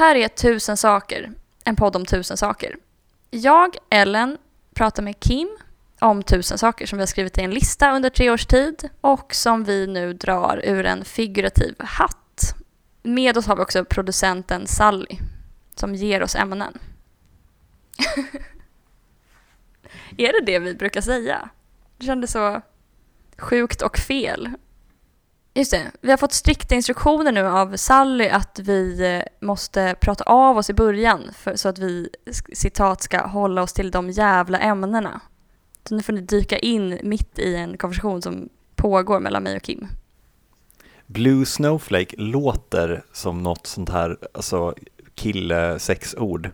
Det här är Tusen saker, en podd om tusen saker. Jag, Ellen, pratar med Kim om tusen saker som vi har skrivit i en lista under tre års tid och som vi nu drar ur en figurativ hatt. Med oss har vi också producenten Sally som ger oss ämnen. är det det vi brukar säga? Det kändes så sjukt och fel. Just det, vi har fått strikta instruktioner nu av Sally att vi eh, måste prata av oss i början för, så att vi, citat, ska hålla oss till de jävla ämnena. Så nu får ni dyka in mitt i en konversation som pågår mellan mig och Kim. Blue Snowflake låter som något sånt här, alltså kille-sexord.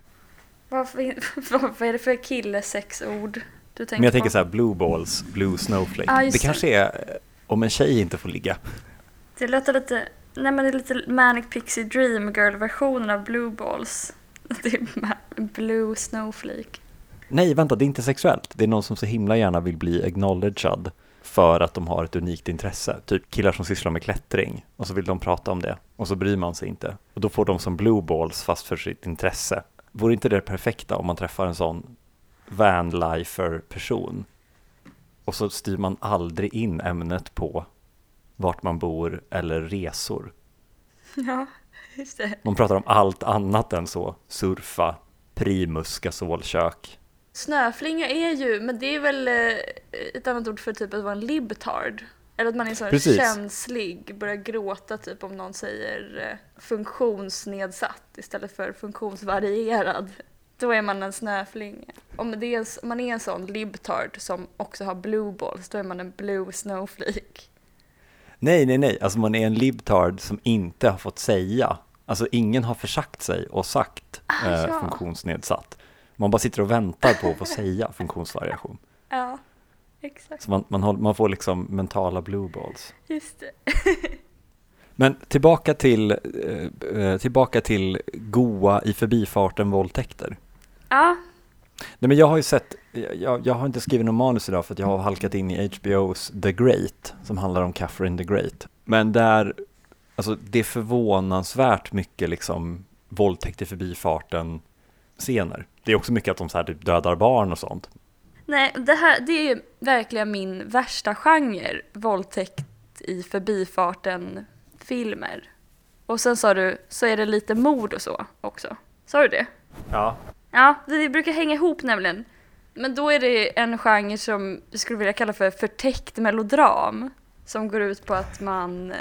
Vad, vad, vad är det för kille-sexord du tänker Men jag tänker på? så här, blue balls, blue snowflake. Just det kanske är om en tjej inte får ligga. Det låter lite, nej men det är lite Manic Pixie Dream Girl-versionen av Blue Balls. Det är Blue Snowflake. Nej, vänta, det är inte sexuellt. Det är någon som så himla gärna vill bli acknowledged för att de har ett unikt intresse. Typ killar som sysslar med klättring och så vill de prata om det och så bryr man sig inte. Och då får de som blue balls fast för sitt intresse. Vore inte det perfekta om man träffar en sån vanlifer-person och så styr man aldrig in ämnet på vart man bor eller resor. Ja, just det. Man pratar om allt annat än så. Surfa, primus, gasolkök. Snöflinga är ju, men det är väl eh, ett annat ord för typ att vara en libtard. Eller att man är så här Precis. känslig, börjar gråta typ om någon säger eh, funktionsnedsatt istället för funktionsvarierad. Då är man en snöflinga. Om det är, om man är en sån libtard som också har blue balls, då är man en blue snowflake. Nej, nej, nej, alltså man är en libtard som inte har fått säga. Alltså ingen har försagt sig och sagt Ah, eh, ja. funktionsnedsatt. Man bara sitter och väntar på att få säga funktionsvariation. Ja, exakt. Så man, man, håller, man får liksom mentala blue balls. Just det. Men tillbaka till, eh, eh, tillbaka till goa i förbifarten våldtäkter. Ja, Nej men jag har ju sett, jag, jag har inte skrivit någon manus idag för att jag har halkat in i HBOs The Great som handlar om Catherine the Great. Men där, alltså det är förvånansvärt mycket liksom våldtäkt i förbifarten scener. Det är också mycket att de så här typ dödar barn och sånt. Nej, det här det är ju verkligen min värsta genre. Våldtäkt i förbifarten filmer. Och sen sa du, så är det lite mord och så också. Sa du det? Ja. Ja, det brukar hänga ihop nämligen. Men då är det en genre som jag skulle vilja kalla för förtäckt melodram. Som går ut på att man, eh,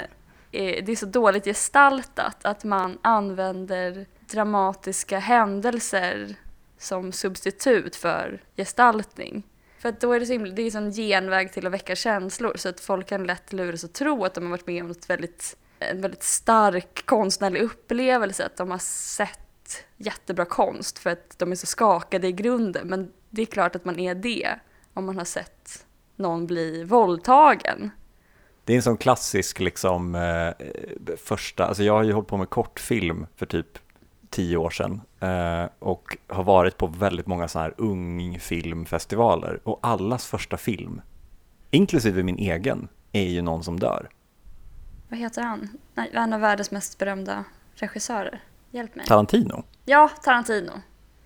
är, det är så dåligt gestaltat att man använder dramatiska händelser som substitut för gestaltning. För att då är det så himla, det är så en genväg till att väcka känslor så att folk kan lätt luras att tro att de har varit med om något väldigt, en väldigt stark konstnärlig upplevelse, att de har sett jättebra konst för att de är så skakade i grunden. Men det är klart att man är det om man har sett någon bli våldtagen. Det är en sån klassisk liksom eh, första, alltså jag har ju hållit på med kortfilm för typ tio år sedan eh, och har varit på väldigt många sådana här ungfilmfestivaler och allas första film, inklusive min egen, är ju någon som dör. Vad heter han? Nej, en av världens mest berömda regissörer. Hjälp mig. Tarantino. Ja, Tarantino.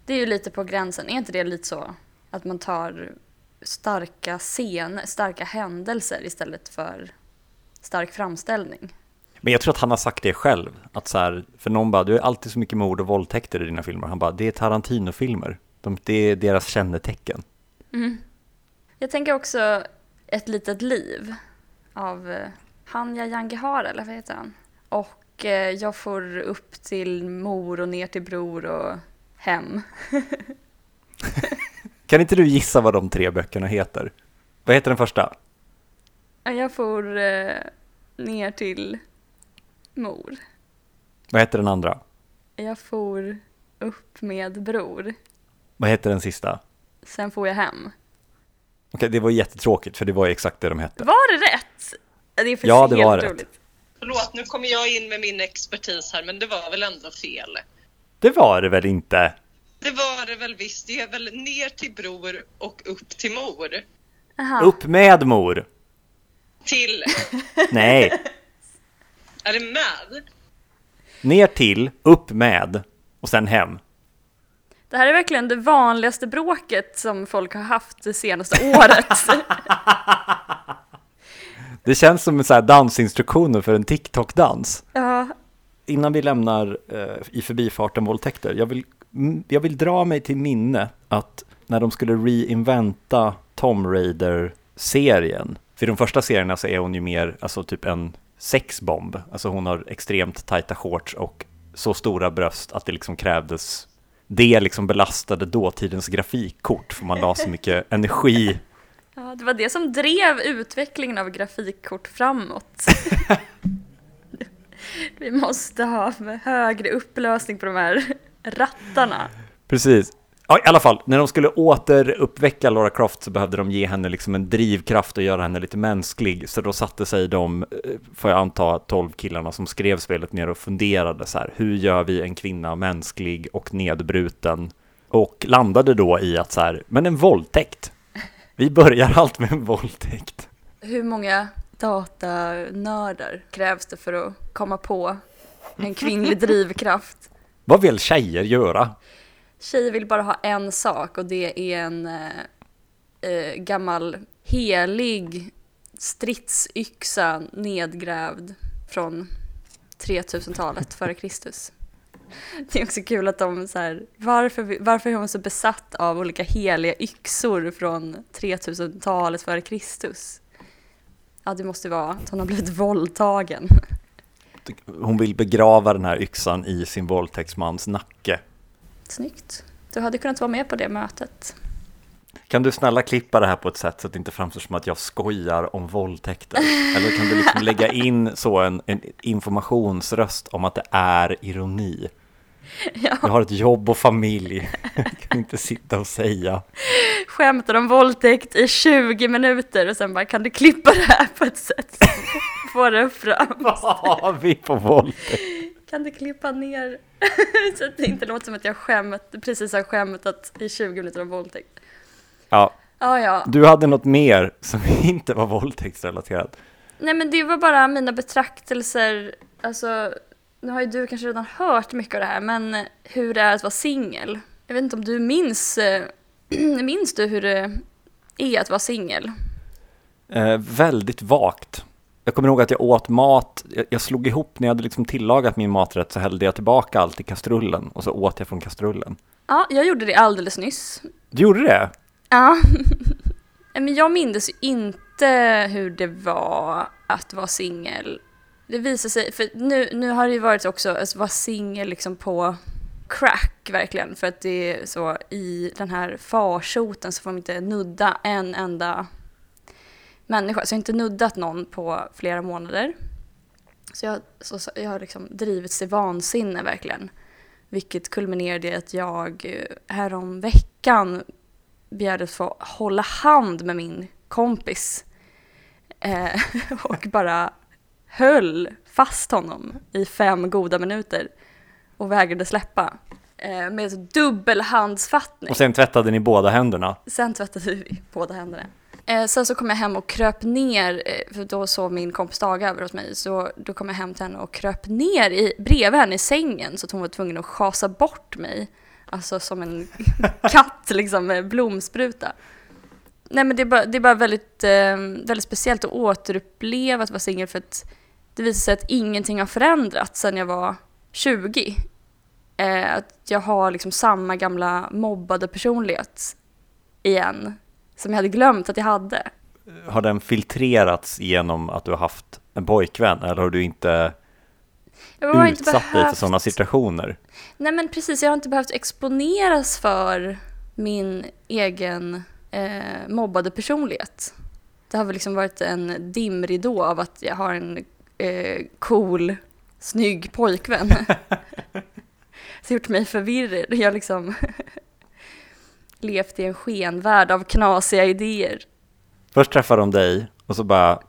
Det är ju lite på gränsen. Är inte det lite så att man tar starka scener, starka händelser istället för stark framställning? Men jag tror att han har sagt det själv, att så här, för någon bara, du är alltid så mycket mord och våldtäkter i dina filmer. Han bara, det är Tarantino-filmer. De, det är deras kännetecken. Mm. Jag tänker också Ett litet liv av eh, Hanya Yangihara, eller vad heter han? Och eh, jag får upp till mor och ner till bror och hem. Kan inte du gissa vad de tre böckerna heter? Vad heter den första? Jag får eh, ner till mor. Vad heter den andra? Jag får upp med bror. Vad heter den sista? Sen får jag hem. Okej, det var jättetråkigt för det var ju exakt det de hette. Var det rätt? Det är Ja, det var rätt. Förlåt, nu kommer jag in med min expertis här, men det var väl ändå fel? Det var det väl inte? Det var det väl visst. Det är väl ner till bror och upp till mor. Aha. Upp med mor! Till, Nej, är det med? ner till, upp med. och sen hem. Det här är verkligen det vanligaste bråket som folk har haft det senaste året. Det känns som en så här dansinstruktioner för en TikTok-dans. ja, Innan vi lämnar eh, i förbifarten våldtäkter, jag vill, mm, jag vill dra mig till minne att när de skulle reinventa Tom Raider-serien, för i de första serierna så är hon ju mer, alltså typ en sexbomb, alltså hon har extremt tajta shorts och så stora bröst att det liksom krävdes, det liksom belastade dåtidens grafikkort, för man la så mycket energi ja, det var det som drev utvecklingen av grafikkort framåt. Vi måste ha högre upplösning på de här rattarna. Precis. Ja, i alla fall, när de skulle återuppväcka Laura Croft så behövde de ge henne liksom en drivkraft och göra henne lite mänsklig. Så då satte sig de, eh, får jag anta, tolv killarna som skrev spelet ner och funderade så här, hur gör vi en kvinna mänsklig och nedbruten? Och landade då i att så här, men en våldtäkt. Vi börjar allt med en våldtäkt. Hur många datanördar krävs det för att komma på en kvinnlig drivkraft? Vad vill tjejer göra? Tjejer vill bara ha en sak och det är en eh, eh, gammal helig stridsyxa nedgrävd från 3000-talet före Kristus. Det är också kul att de så här, varför, varför är hon så besatt av olika heliga yxor från 3000-talet före Kristus? Ja, det måste vara att hon har blivit våldtagen. Hon vill begrava den här yxan i sin våldtäktsmans nacke. Snyggt. Du hade kunnat vara med på det mötet. Kan du snälla klippa det här på ett sätt så att det inte framstår som att jag skojar om våldtäkter? Eller kan du liksom lägga in så en, en informationsröst om att det är ironi? Ja. Jag har ett jobb och familj. Jag kan inte sitta och säga. skämtar om våldtäkt i 20 minuter och sen bara kan du klippa det här på ett sätt som får det fram. Vad har vi på våldtäkt? Kan du klippa ner så att det inte låter som att jag skämt, precis har skämtat i 20 minuter om våldtäkt. Ja, Ja, ja. du hade något mer som inte var våldtäktsrelaterat. Nej men det var bara mina betraktelser, alltså nu har ju du kanske redan hört mycket av det här, men hur det är att vara singel. Jag vet inte om du minns, eh, minns du hur det är att vara singel? Eh, väldigt vagt. Jag kommer ihåg att jag åt mat, jag, jag slog ihop när jag hade liksom tillagat min maträtt så hällde jag tillbaka allt i kastrullen och så åt jag från kastrullen. Ja, jag gjorde det alldeles nyss. Du gjorde det? Ja, men jag minns ju inte hur det var att vara singel. Det visar sig, för nu, nu har det ju varit också att vara singel liksom på crack verkligen. För att det är så i den här farsoten så får man inte nudda en enda människa. Så jag har inte nuddat någon på flera månader. Så jag, så, jag har liksom drivits till vansinne verkligen. Vilket kulminerade i att jag eh, härom veckan begärde att få hålla hand med min kompis. Eh, och bara höll fast honom i fem goda minuter och vägrade släppa. Eh, med dubbelhandsfattning. Och sen tvättade ni båda händerna. Sen tvättade vi båda händerna. Eh, sen så kom jag hem och kröp ner, eh, för då sov min kompis Daga över hos mig, så då kom jag hem till henne och kröp ner i, bredvid henne i sängen så att hon var tvungen att schasa bort mig. Alltså som en katt liksom med blomspruta. Nej men det är bara, det är bara väldigt, eh, väldigt speciellt att återuppleva att vara singel för att det visar sig att ingenting har förändrats sedan jag var 20. Eh, att jag har liksom samma gamla mobbade personlighet igen som jag hade glömt att jag hade. Har den filtrerats genom att du har haft en pojkvän eller har du inte Jag har inte utsatt dig för behövt- sådana situationer? Nej men precis, jag har inte behövt exponeras för min egen eh, mobbade personlighet. Det har väl liksom varit en dimridå av att jag har en eh, cool, snygg pojkvän. Så gjort mig förvirrad. Jag har liksom levt i en skenvärld av knasiga idéer. Först träffar de dig och så bara,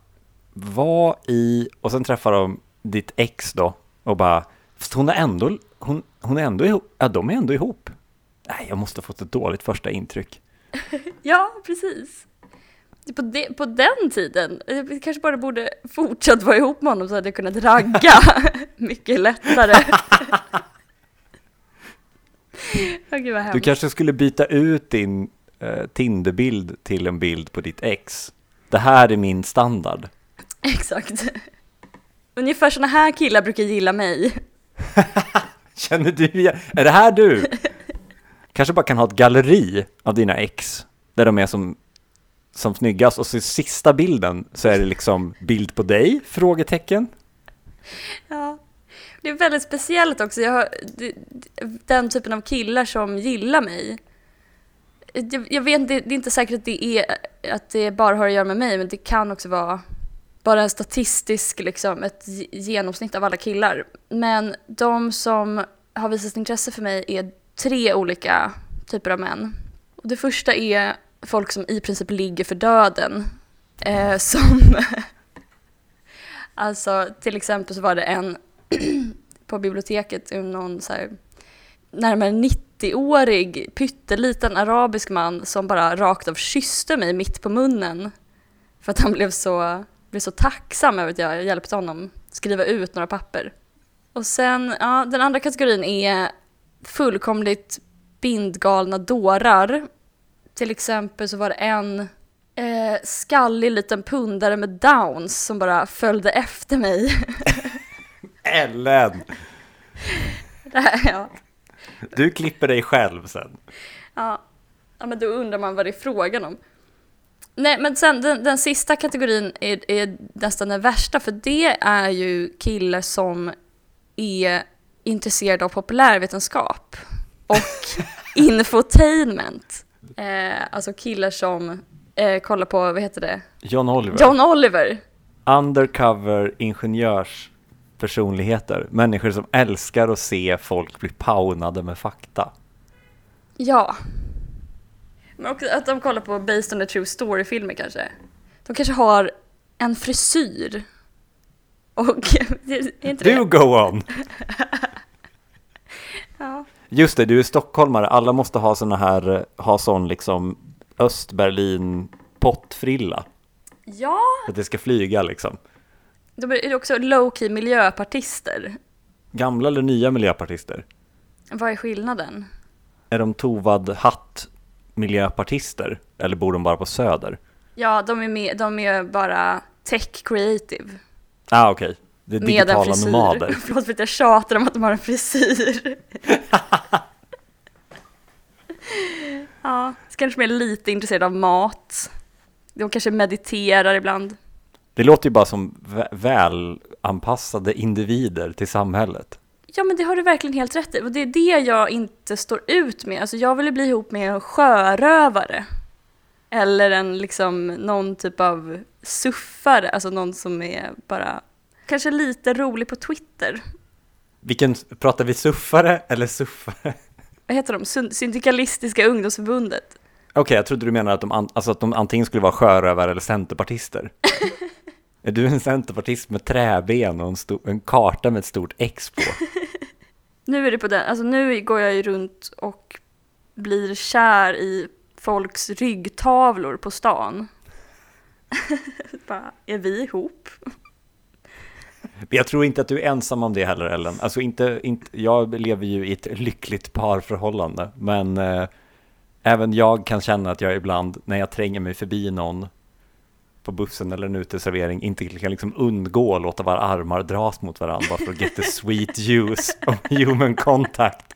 vad i, och sen träffar de ditt ex då och bara, fast hon är ändå, hon, hon är ändå ihop, ja de är ändå ihop. Nej, jag måste ha fått ett dåligt första intryck. Ja, precis. På, de, på den tiden, jag kanske bara borde fortsatt vara ihop med honom så hade jag kunnat ragga mycket lättare. Vad Du kanske skulle byta ut din eh, Tinderbild till en bild på ditt ex. Det här är min standard. Exakt. Ungefär såna här killar brukar gilla mig. Känner du igen? Är det här du? Kanske bara kan ha ett galleri av dina ex, där de är som, som snyggast, och så i sista bilden så är det liksom bild på dig? Frågetecken. Ja. Det är väldigt speciellt också. Jag har, den typen av killar som gillar mig. Jag, jag vet inte, det är inte säkert att det, är, att det bara har att göra med mig, men det kan också vara bara en statistisk, liksom, ett genomsnitt av alla killar. Men de som har visat intresse för mig är tre olika typer av män. Och det första är folk som i princip ligger för döden. Eh, som Alltså till exempel så var det en på biblioteket, någon så här närmare 90-årig pytteliten arabisk man som bara rakt av kysste mig mitt på munnen. För att han blev så, blev så tacksam över att jag hjälpte honom skriva ut några papper. Och sen, ja, den andra kategorin är fullkomligt bindgalna dårar. Till exempel så var det en eh, skallig liten pundare med downs som bara följde efter mig. Ellen! Här, ja. Du klipper dig själv sen. Ja. ja, men då undrar man vad det är frågan om. Nej, men sen den, den sista kategorin är, är nästan den värsta, för det är ju killar som är intresserade av populärvetenskap och infotainment. Eh, alltså killar som eh, kollar på, vad heter det? John Oliver. John Oliver. Undercover ingenjörspersonligheter. Människor som älskar att se folk bli paunade med fakta. Ja. Men också att de kollar på Based on a True Story-filmer kanske. De kanske har en frisyr. Och, är inte det? Du go on! Ja. Just det, du är stockholmare. Alla måste ha såna här, eh, ha sån liksom Östberlin pottfrilla. ja, För att det ska flyga liksom. de är också low-key miljöpartister. Gamla eller nya miljöpartister? Vad är skillnaden? Är de Tovad Hatt miljöpartister? Eller bor de bara på Söder? Ja, de är, med, de är bara tech creative. Ah okej, det är Med en digitala frisyr. nomader. Förlåt för att jag tjatar om att de har en frisyr. ja, så kanske de är lite intresserade av mat. De kanske mediterar ibland. Det låter ju bara som vä- välanpassade individer till samhället. Ja men det har du verkligen helt rätt i och det är det jag inte står ut med. Alltså jag vill bli ihop med en sjörövare. Eller en liksom någon typ av suffare, alltså någon som är bara kanske lite rolig på Twitter. Vilken, pratar vi suffare eller suffare? Vad heter de? Syn- Syndikalistiska ungdomsförbundet. Okej, jag trodde du menade att de, an, alltså att de antingen skulle vara sjörövare eller centerpartister. är du en centerpartist med träben och en, sto- en karta med ett stort X på? Nu är det på den, alltså nu går jag ju runt och blir kär i folks ryggtavlor på stan. Bara, är vi ihop? Men Jag tror inte att du är ensam om det heller Ellen. Alltså inte, inte, jag lever ju i ett lyckligt parförhållande, men eh, även jag kan känna att jag ibland, när jag tränger mig förbi någon på bussen eller en uteservering, inte kan liksom undgå att låta våra armar dras mot varandra för att get the sweet juice of human contact.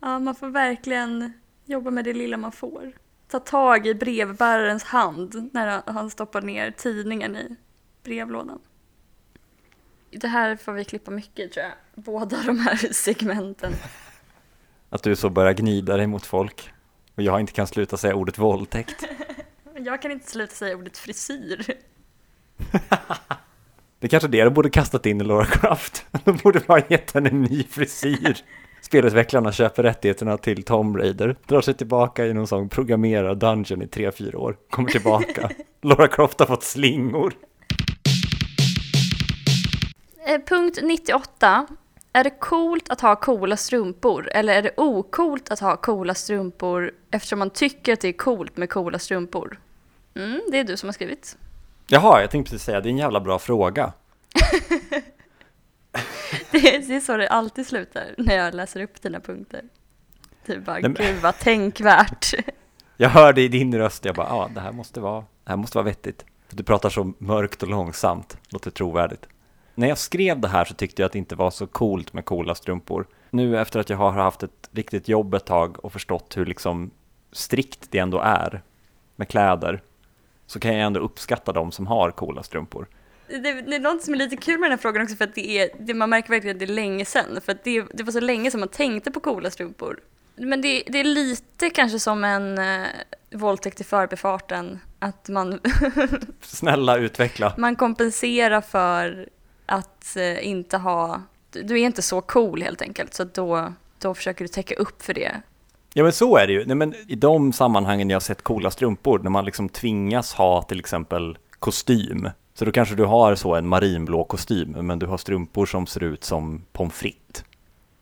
Ja, man får verkligen jobba med det lilla man får. Ta tag i brevbärarens hand när han stoppar ner tidningen i brevlådan. Det här får vi klippa mycket tror jag. Båda de här segmenten. Att du så börjar gnida dig mot folk och jag inte kan sluta säga ordet våldtäkt. Jag kan inte sluta säga ordet frisyr. Det är kanske det du borde kastat in i Laura Croft. De borde bara gett henne en ny frisyr. Spelutvecklarna köper rättigheterna till Tomb Raider, drar sig tillbaka i någon sån programmerad dungeon i 3-4 år, kommer tillbaka. Laura Croft har fått slingor. Eh, Punkt 98. Är det coolt att ha coola strumpor eller är det ocoolt att ha coola strumpor eftersom man tycker att det är coolt med coola strumpor? Mm, det är du som har skrivit. Jaha, jag tänkte precis säga, det är en jävla bra fråga. Det är, det är så det alltid slutar när jag läser upp dina punkter. Du bara, men- gud vad tänkvärt. Jag hörde i din röst, jag bara, ja, det här måste vara, det här måste vara vettigt. Du pratar så mörkt och långsamt, låter trovärdigt. När jag skrev det här så tyckte jag att det inte var så coolt med coola strumpor. Nu efter att jag har haft ett riktigt jobb ett tag och förstått hur liksom strikt det ändå är med kläder, så kan jag ändå uppskatta de som har coola strumpor. Det, det är något som är lite kul med den här frågan också för att det är, det, man märker verkligen att det är länge sedan. För att det, det var så länge sedan man tänkte på coola strumpor. Men det, det är lite kanske som en eh, våldtäkt i förbifarten. Att man, Snälla utveckla. man kompenserar för att eh, inte ha... Du är inte så cool helt enkelt. Så då, då försöker du täcka upp för det. Ja men så är det ju. Nej, men I de sammanhangen jag har sett coola strumpor, när man liksom tvingas ha till exempel kostym. Så då kanske du har så en marinblå kostym, men du har strumpor som ser ut som pommes frites.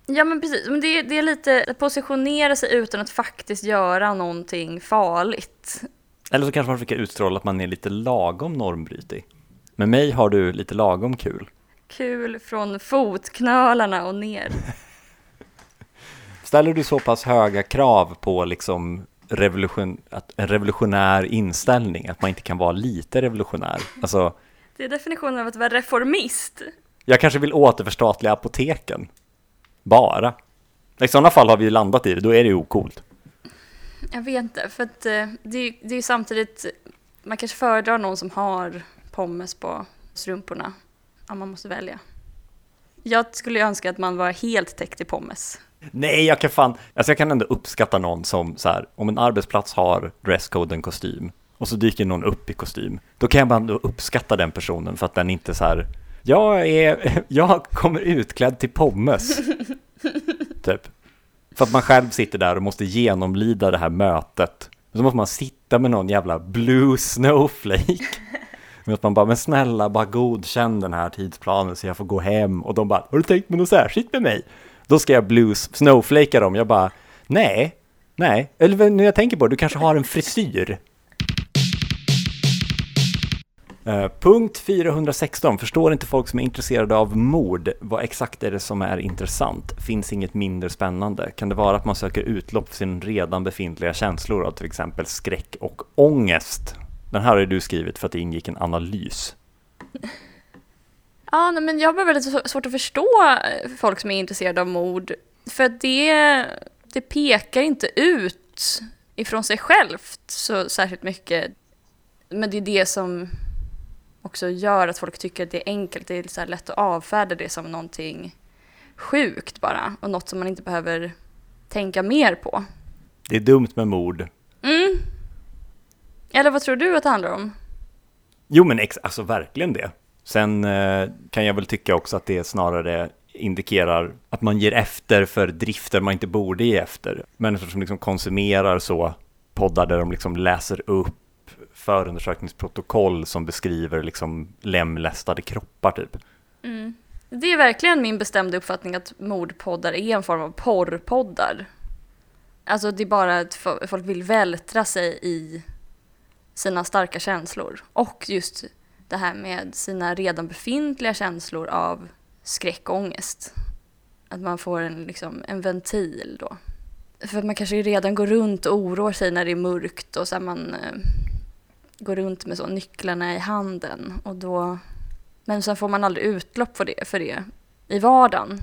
Ja men precis, men det, det är lite att positionera sig utan att faktiskt göra någonting farligt. Eller så kanske man försöker utstråla att man är lite lagom normbrytig. Med mig har du lite lagom kul. Kul från fotknölarna och ner. Ställer du så pass höga krav på liksom revolution, en revolutionär inställning, att man inte kan vara lite revolutionär? Alltså, Det är definitionen av att vara reformist. jag kanske vill återförstatliga apoteken. Bara. I sådana fall har vi ju landat i det, då är det ju ocoolt. Jag vet inte, för att eh, det är ju samtidigt, man kanske föredrar någon som har pommes på strumporna. Ja, man måste välja. Jag skulle önska att man var helt täckt i pommes. Nej, jag kan fan, alltså jag kan ändå uppskatta någon som så här, om en arbetsplats har dresscoden kostym och så dyker någon upp i kostym, då kan jag bara ändå uppskatta den personen för att den inte så här, jag är, jag kommer utklädd till pommes, typ. För att man själv sitter där och måste genomlida det här mötet. Så måste man sitta med någon jävla blue snowflake. Men att man bara, men snälla, bara godkänn den här tidsplanen så jag får gå hem. Och de bara, har du tänkt på något särskilt med mig? Då ska jag blues snowflakea dem. Jag bara, nej, nej. Eller när jag tänker på det, du kanske har en frisyr. Uh, punkt 416. Förstår inte folk som är intresserade av mord. Vad exakt är det som är intressant? Finns inget mindre spännande? Kan det vara att man söker utlopp för sin redan befintliga känslor av till exempel skräck och ångest? Den här har du skrivit för att det ingick en analys. Ja, nej, men jag har väldigt sv- svårt att förstå eh, folk som är intresserade av mord. För att det, det pekar inte ut ifrån sig självt så särskilt mycket. Men det är det som också gör att folk tycker att det är enkelt. Det är så lätt att avfärda det som någonting sjukt bara. Och något som man inte behöver tänka mer på. Det är dumt med mord. Mm. Eller vad tror du att det handlar om? Jo men ex- alltså verkligen det. Sen eh, kan jag väl tycka också att det snarare indikerar att man ger efter för drifter man inte borde ge efter. Människor som liksom konsumerar så poddar där de liksom läser upp förundersökningsprotokoll som beskriver liksom lemlästade kroppar typ. Mm. Det är verkligen min bestämda uppfattning att mordpoddar är en form av porrpoddar. Alltså det är bara att fo- folk vill vältra sig i sina starka känslor. Och just det här med sina redan befintliga känslor av skräck och ångest. Att man får en, liksom, en ventil då. För att man kanske redan går runt och oroar sig när det är mörkt och så här man eh, går runt med så nycklarna i handen och då men sen får man aldrig utlopp för det, för det i vardagen.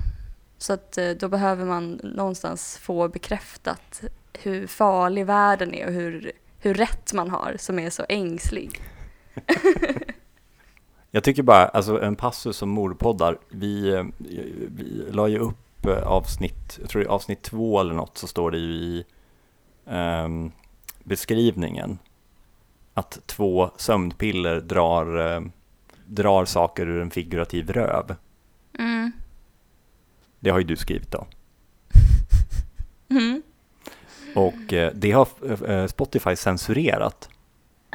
Så att eh, då behöver man någonstans få bekräftat hur farlig världen är och hur, hur rätt man har som är så ängslig. Jag tycker bara, alltså en passus om mordpoddar, vi, vi la ju upp eh, avsnitt, jag tror det är avsnitt två eller något, så står det ju i ehm, beskrivningen att två sömnpiller drar, eh, drar saker ur en figurativ röv. Mm. Det har ju du skrivit då. Och eh, det har eh, Spotify censurerat.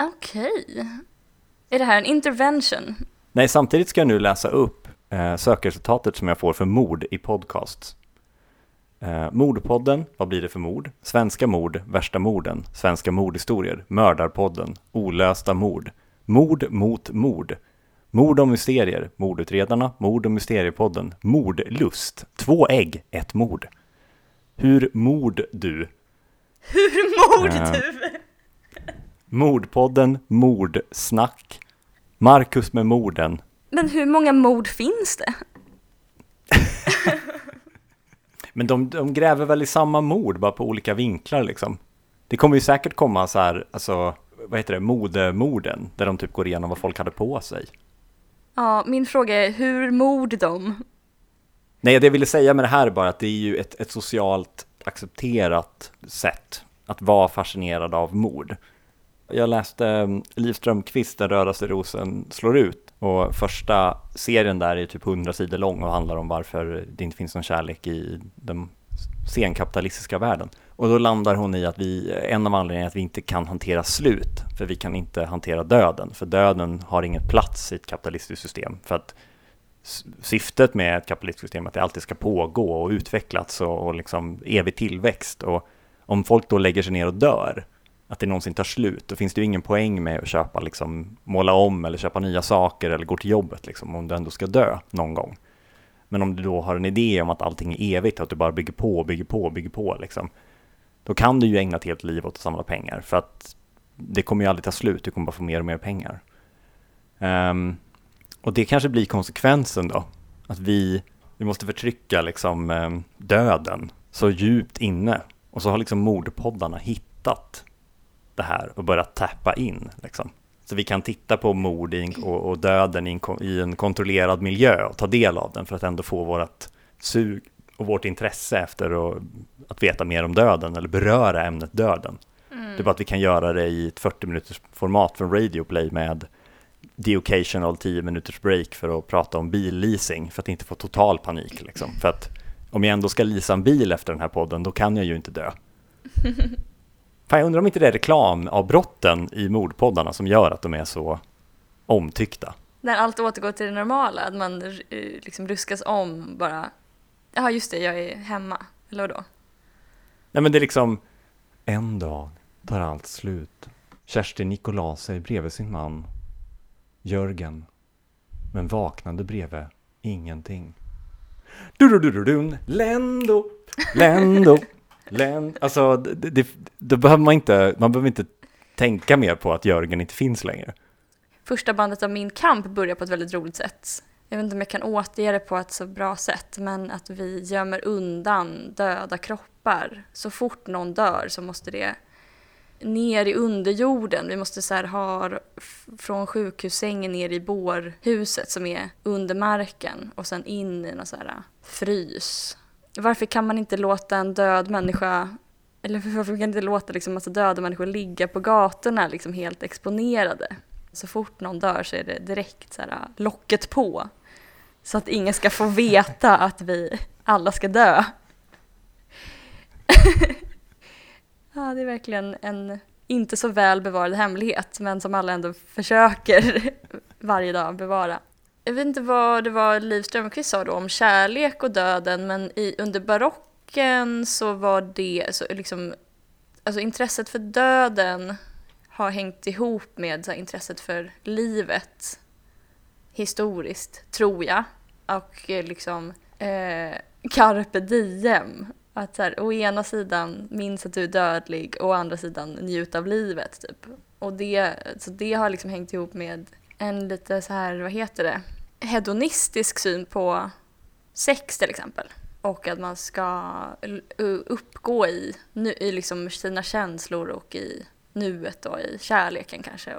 Okej. Är det här en intervention? Nej, samtidigt ska jag nu läsa upp eh, sökresultatet som jag får för mord i podcasts. Eh, mordpodden, vad blir det för mord? Svenska mord, värsta morden, svenska mordhistorier, mördarpodden, olösta mord, mord mot mord, mord och mysterier, mordutredarna, mord och mysteriepodden, mordlust, två ägg, ett mord. Hur mord du? Hur mord du? Mordpodden Mordsnack. Marcus med morden. Men hur många mord finns det? Men de, de gräver väl i samma mord, bara på olika vinklar liksom. Det kommer ju säkert komma så här, alltså, vad heter det, modemorden, där de typ går igenom vad folk hade på sig. Ja, min fråga är hur mord de? Nej, det jag ville säga med det här är bara att det är ju ett, ett socialt accepterat sätt att vara fascinerad av mord. Jag läste eh, Liv Strömquist, Den rödaste rosen slår ut och första serien där är typ 100 sidor lång och handlar om varför det inte finns någon kärlek i den senkapitalistiska världen. Och då landar hon i att vi, en av anledningarna är att vi inte kan hantera slut, för vi kan inte hantera döden, för döden har ingen plats i ett kapitalistiskt system, för att syftet med ett kapitalistiskt system är att det alltid ska pågå och utvecklas och, och liksom evig tillväxt. Och om folk då lägger sig ner och dör, att det någonsin tar slut, då finns det ju ingen poäng med att köpa, liksom, måla om eller köpa nya saker eller gå till jobbet, liksom, om du ändå ska dö någon gång. Men om du då har en idé om att allting är evigt, att du bara bygger på, bygger på, bygger på, liksom, då kan du ju ägna ett helt liv åt att samla pengar, för att det kommer ju aldrig ta slut, du kommer bara få mer och mer pengar. Um, och det kanske blir konsekvensen då, att vi, vi måste förtrycka liksom ehm, döden så djupt inne. Och så har liksom mordpoddarna hittat det här och börjat tappa in. Liksom. Så vi kan titta på mord och, och döden i en, ko- i en kontrollerad miljö och ta del av den för att ändå få vårt sug och vårt intresse efter att, att veta mer om döden eller beröra ämnet döden. Det är bara att vi kan göra det i ett 40 minuters format från Radio Play med the occasional 10 minuters break för att prata om billeasing för att inte få total panik. Liksom. För att om jag ändå ska leasa en bil efter den här podden, då kan jag ju inte dö. Fan, jag undrar om inte det är reklamavbrotten i mordpoddarna som gör att de är så omtyckta. När allt återgår till det normala, att man eh, liksom ruskas om bara. Ja, just det, jag är hemma. Eller då? Nej men det är liksom, en dag tar allt slut. Kerstin Nicolai sig bredvid sin man, Jörgen, men vaknade bredvid ingenting. Du-du-du-du-dun, Lendo, Lendo, Lendo. Alltså, det, det, då behöver man inte, man behöver inte tänka mer på att Jörgen inte finns längre. Första bandet av Min kamp börjar på ett väldigt roligt sätt. Jag vet inte om jag kan återge det på ett så bra sätt, men att vi gömmer undan döda kroppar. Så fort någon dör så måste det ner i underjorden. Vi måste så här ha från sjukhussängen ner i bårhuset som är under marken och sen in i någon så här frys. Varför kan man inte låta en död människa eller varför kan man inte låta liksom massa döda människor ligga på gatorna liksom helt exponerade? Så fort någon dör så är det direkt så här ah, locket på. Så att ingen ska få veta att vi alla ska dö. ja, det är verkligen en inte så väl bevarad hemlighet, men som alla ändå försöker varje dag bevara. Jag vet inte vad det var Liv Strömquist sa då om kärlek och döden, men i, under barocken så var det så liksom, alltså intresset för döden har hängt ihop med så här, intresset för livet historiskt, tror jag. Och eh, liksom eh, carpe diem. Att så här, å ena sidan minns att du är dödlig och å andra sidan njut av livet. Typ. Och det, så det har liksom hängt ihop med en lite så här, vad heter det, hedonistisk syn på sex till exempel. Och att man ska uppgå i, nu, i liksom sina känslor och i nuet och i kärleken kanske.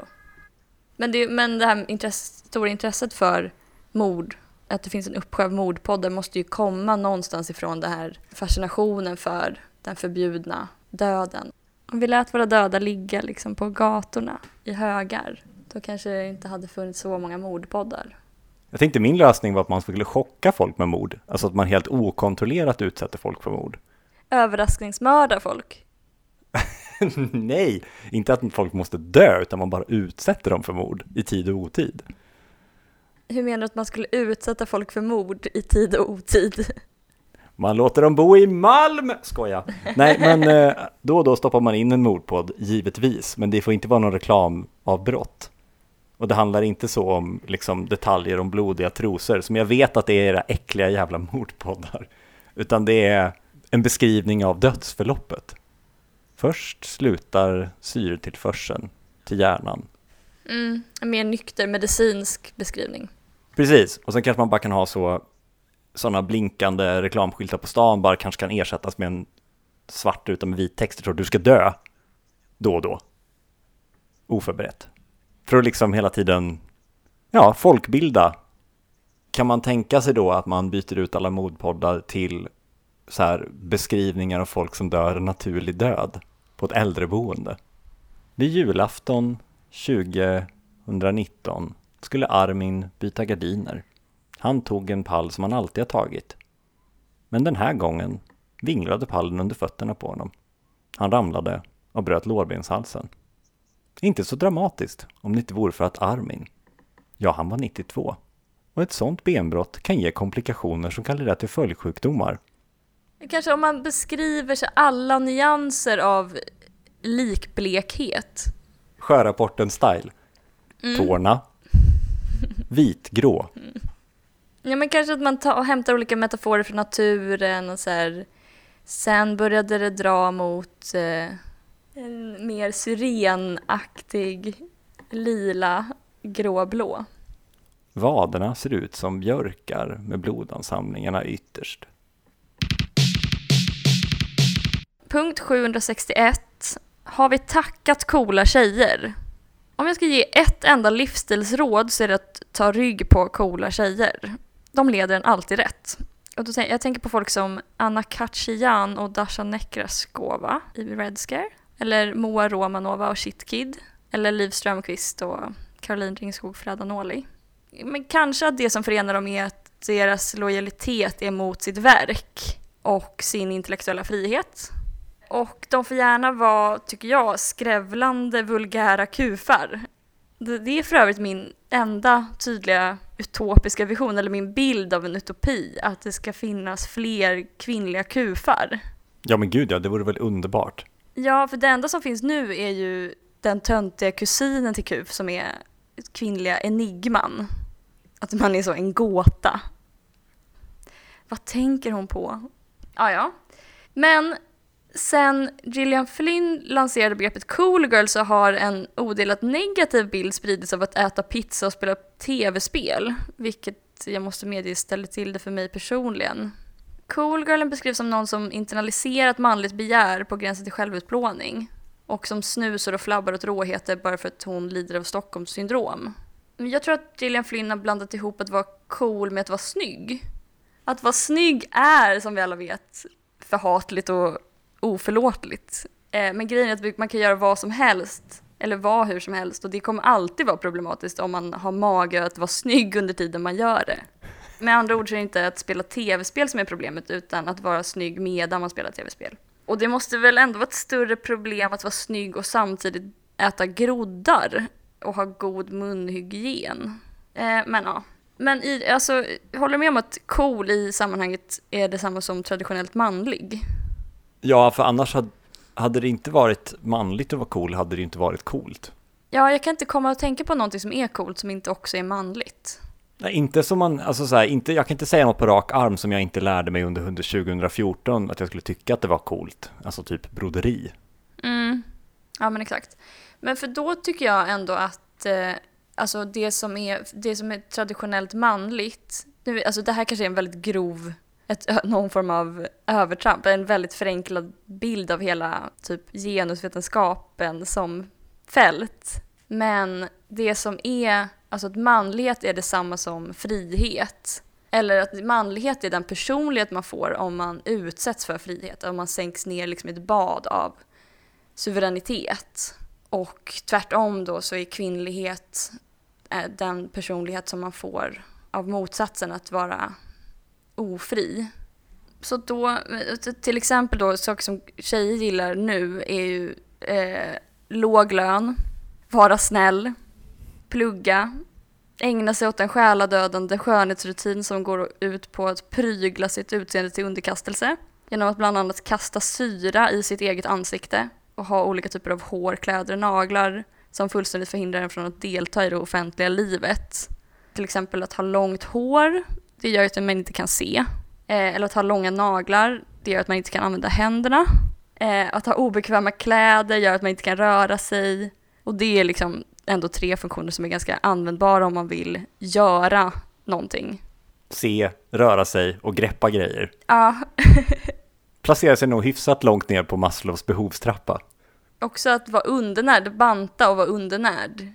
Men, det, men det här intresse, stora intresset för mord, att det finns en uppsjö av mordpoddar måste ju komma någonstans ifrån den här fascinationen för den förbjudna döden. Om vi lät våra döda ligga liksom på gatorna i högar, då kanske det inte hade funnits så många mordpoddar. Jag tänkte min lösning var att man skulle chocka folk med mord. Alltså att man helt okontrollerat utsätter folk för mord. Överraskningsmörda folk. Nej, inte att folk måste dö, utan man bara utsätter dem för mord i tid och otid. Hur menar du att man skulle utsätta folk för mord i tid och otid? Man låter dem bo i Malm! Skoja. Nej, men eh, då och då stoppar man in en mordpodd, givetvis. Men det får inte vara någon reklamavbrott. Och det handlar inte så om liksom, detaljer om blodiga trosor, som jag vet att det är era äckliga jävla mordpoddar. Utan det är en beskrivning av dödsförloppet. Först slutar syretillförseln till hjärnan. Mm, en mer nykter medicinsk beskrivning. Precis, och sen kanske man bara kan ha så sådana blinkande reklamskyltar på stan bara kanske kan ersättas med en svart ruta med vit text. Jag tror du ska dö då och då. Oförberett. För att liksom hela tiden, ja, folkbilda. Kan man tänka sig då att man byter ut alla modpoddar till så här beskrivningar av folk som dör en naturlig död på ett äldreboende? Det är julafton 2019 skulle Armin byta gardiner. Han tog en pall som han alltid har tagit. Men den här gången vinglade pallen under fötterna på honom. Han ramlade och bröt lårbenshalsen. Inte så dramatiskt om det inte vore för att Armin, ja han var 92. Och ett sånt benbrott kan ge komplikationer som kan leda till följdsjukdomar. Kanske om man beskriver så alla nyanser av likblekhet. Sjörapporten-style. Mm. Tårna. Vitgrå. Ja men kanske att man tar, hämtar olika metaforer från naturen och så här. Sen började det dra mot eh, en mer syrenaktig lila gråblå. Vaderna ser ut som björkar med blodansamlingarna ytterst. Punkt 761. Har vi tackat coola tjejer? Om jag ska ge ett enda livsstilsråd så är det att ta rygg på coola tjejer. De leder en alltid rätt. Och då tänk, jag tänker på folk som Anna Kachian och Dasha Nekraskova i Red Scare. Eller Moa Romanova och Shitkid. Eller Liv Strömquist och Caroline Ringskog Fredanoli. Men kanske att det som förenar dem är att deras lojalitet är mot sitt verk och sin intellektuella frihet. Och de får gärna vara, tycker jag, skrävlande vulgära kufar. Det, är för övrigt min enda tydliga utopiska vision, eller min bild av en utopi, att det ska finnas fler kvinnliga kufar. Ja men gud ja, det vore väl underbart. Ja, för det enda som finns nu är ju den töntiga kusinen till kuf som är kvinnliga enigman. Att man är så en gåta. Vad tänker hon på? Ja, ja. Men sen Gillian Flynn lanserade begreppet cool girl så har en odelat negativ bild spridits av att äta pizza och spela tv-spel, vilket jag måste medge ställer till det för mig personligen. Cool girlen beskrivs som någon som internaliserat manligt begär på gränsen till självutplåning och som snusar och flabbar åt råheter bara för att hon lider av Stockholmssyndrom. syndrom. Jag tror att Gillian Flynn har blandat ihop att vara cool med att vara snygg. Att vara snygg är, som vi alla vet, förhatligt och oförlåtligt. Eh, men grejen är att man kan göra vad som helst, eller vara hur som helst, och det kommer alltid vara problematiskt om man har mage att vara snygg under tiden man gör det. Med andra ord så är det inte att spela tv-spel som är problemet, utan att vara snygg medan man spelar tv-spel. Och det måste väl ändå vara ett större problem att vara snygg och samtidigt äta groddar och ha god munhygien. Eh, men ja. Men i, alltså, jag håller med om att cool i sammanhanget är detsamma som traditionellt manlig. Ja, för annars hade, hade det inte varit manligt att vara cool hade det inte varit coolt. Ja, jag kan inte komma och tänka på någonting som är coolt som inte också är manligt. Nej, inte som man, alltså så här, inte, jag kan inte säga något på rak arm som jag inte lärde mig under 2014 att jag skulle tycka att det var coolt. Alltså typ broderi. Mm. Ja, men exakt. Men för då tycker jag ändå att eh, alltså det, som är, det som är traditionellt manligt, nu, alltså det här kanske är en väldigt grov, ett, någon form av övertramp, en väldigt förenklad bild av hela typ genusvetenskapen som fält. Men det som är, alltså att manlighet är detsamma som frihet. Eller att manlighet är den personlighet man får om man utsätts för frihet, om man sänks ner liksom i ett bad av suveränitet. Och tvärtom då så är kvinnlighet eh, den personlighet som man får av motsatsen att vara ofri. Så då, till exempel då saker som tjejer gillar nu är ju eh, låg lön, vara snäll, plugga, ägna sig åt en själadödande skönhetsrutin som går ut på att prygla sitt utseende till underkastelse genom att bland annat kasta syra i sitt eget ansikte och ha olika typer av hår, kläder och naglar som fullständigt förhindrar en från att delta i det offentliga livet. Till exempel att ha långt hår, det gör att man inte kan se. Eh, eller att ha långa naglar, det gör att man inte kan använda händerna. Eh, att ha obekväma kläder gör att man inte kan röra sig. Och det är liksom ändå tre funktioner som är ganska användbara om man vill göra någonting. Se, röra sig och greppa grejer. Ja, Placerar sig nog hyfsat långt ner på Maslows behovstrappa. också att vara undernärd, banta och vara undernärd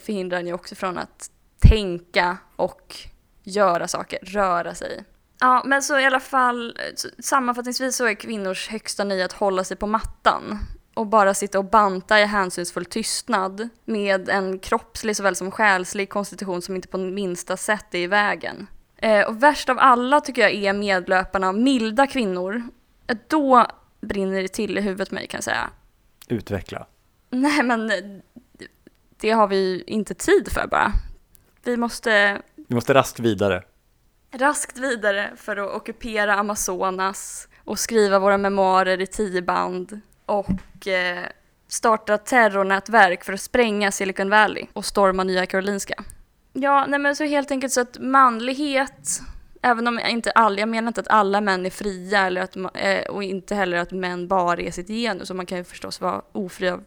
förhindrar en ju också från att tänka och göra saker, röra sig. Ja, men så i alla fall, sammanfattningsvis så är kvinnors högsta nöje att hålla sig på mattan och bara sitta och banta i hänsynsfull tystnad med en kroppslig såväl som själslig konstitution som inte på minsta sätt är i vägen. Eh, och värst av alla tycker jag är medlöparna milda kvinnor. Eh, Då brinner det till i huvudet mig kan jag säga. Utveckla. Nej men eh, det har vi inte tid för bara. Vi måste Vi måste raskt vidare. raskt vidare för att ockupera Amazonas och skriva våra memoarer i tio band och eh, starta terrornätverk för att spränga Silicon Valley och storma Nya Karolinska. Ja, nej men så helt enkelt så att manlighet, även om jag inte alla, jag menar inte att alla män är fria eller att, eh, och inte heller att män bara är sitt genus, och man kan ju förstås vara ofri av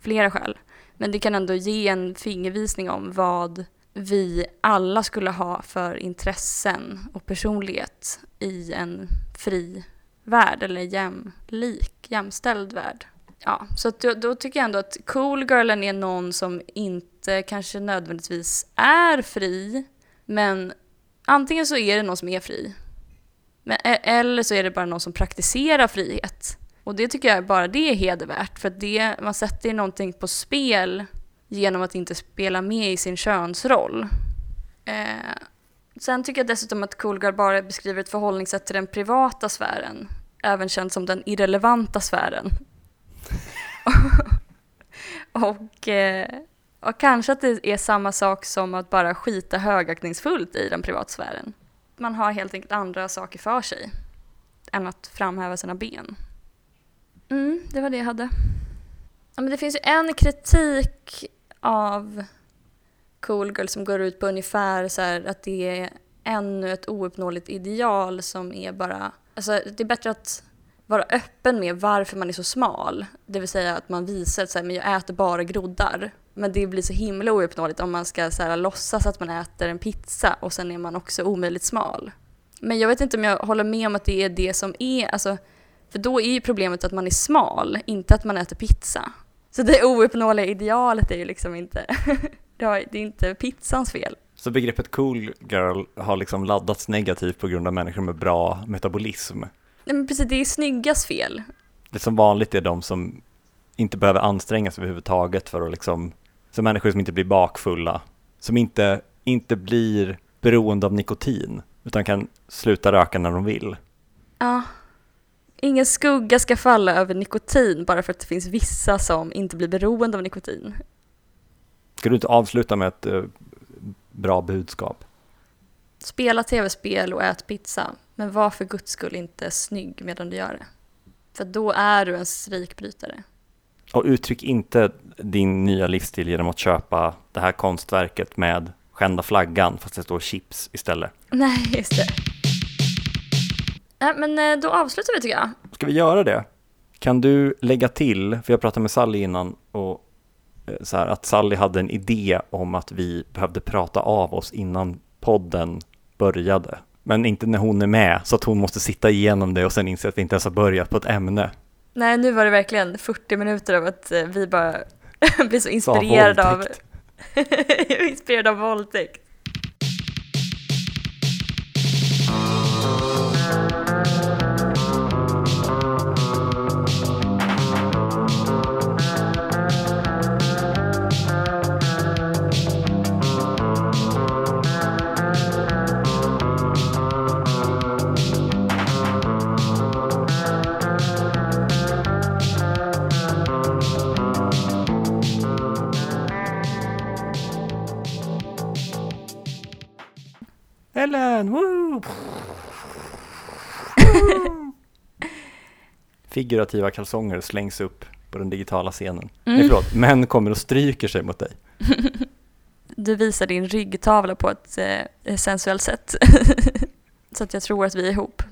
flera skäl. Men det kan ändå ge en fingervisning om vad vi alla skulle ha för intressen och personlighet i en fri värld eller jämlik, jämställd värld. Ja, så att då, då tycker jag ändå att coolgirlen är någon som inte kanske nödvändigtvis är fri, men antingen så är det någon som är fri, men, e, eller så är det bara någon som praktiserar frihet. Och det tycker jag bara det är hedervärt, för att det, man sätter ju någonting på spel genom att inte spela med i sin könsroll. Eh, sen tycker jag dessutom att Coolgard bara beskriver ett förhållningssätt till den privata sfären, även känd som den irrelevanta sfären. och, eh, och kanske att det är samma sak som att bara skita högaktningsfullt i den privata sfären. Man har helt enkelt andra saker för sig än att framhäva sina ben. Mm, det var det jag hade. Ja, men det finns ju en kritik av Cool Girl som går ut på ungefär så här att det är ännu ett ouppnåeligt ideal som är bara... Alltså det är bättre att vara öppen med varför man är så smal. Det vill säga att man visar att så här, men jag äter bara groddar. Men det blir så himla ouppnåeligt om man ska så här, låtsas att man äter en pizza och sen är man också omöjligt smal. Men jag vet inte om jag håller med om att det är det som är, alltså, för då är ju problemet att man är smal, inte att man äter pizza. Så det ouppnåeliga idealet är ju liksom inte, det är inte pizzans fel. Så begreppet cool girl har liksom laddats negativt på grund av människor med bra metabolism. Nej men precis, det är snyggas fel. Det som vanligt är de som inte behöver anstränga sig överhuvudtaget för att liksom, som människor som inte blir bakfulla, som inte, inte blir beroende av nikotin, utan kan sluta röka när de vill. Ja. Ingen skugga ska falla över nikotin bara för att det finns vissa som inte blir beroende av nikotin. Ska du inte avsluta med ett eh, bra budskap? Spela tv-spel och ät pizza, men var för guds skull inte snygg medan du gör det. För då är du en strikbrytare. Och uttryck inte din nya livsstil genom att köpa det här konstverket med skända flaggan fast det står chips istället. Nej, just det. Nej, men eh, då avslutar vi tycker jag. Ska vi göra det? Kan du lägga till, för jag pratade med Sally innan och eh, så här, att Sally hade en idé om att vi behövde prata av oss innan podden började. Men inte när hon är med, så att hon måste sitta igenom det och sen inse att vi inte ens har börjat på ett ämne. Nej, nu var det verkligen 40 minuter av att eh, vi bara blir så inspirerade av, inspirerade av våldtäkt. Woo! Figurativa kalsonger slängs upp på den digitala scenen. Nej, Mm. förlåt, män kommer och stryker sig mot dig. Du visar din ryggtavla på ett eh, sensuellt sätt. så att jag tror att vi är ihop.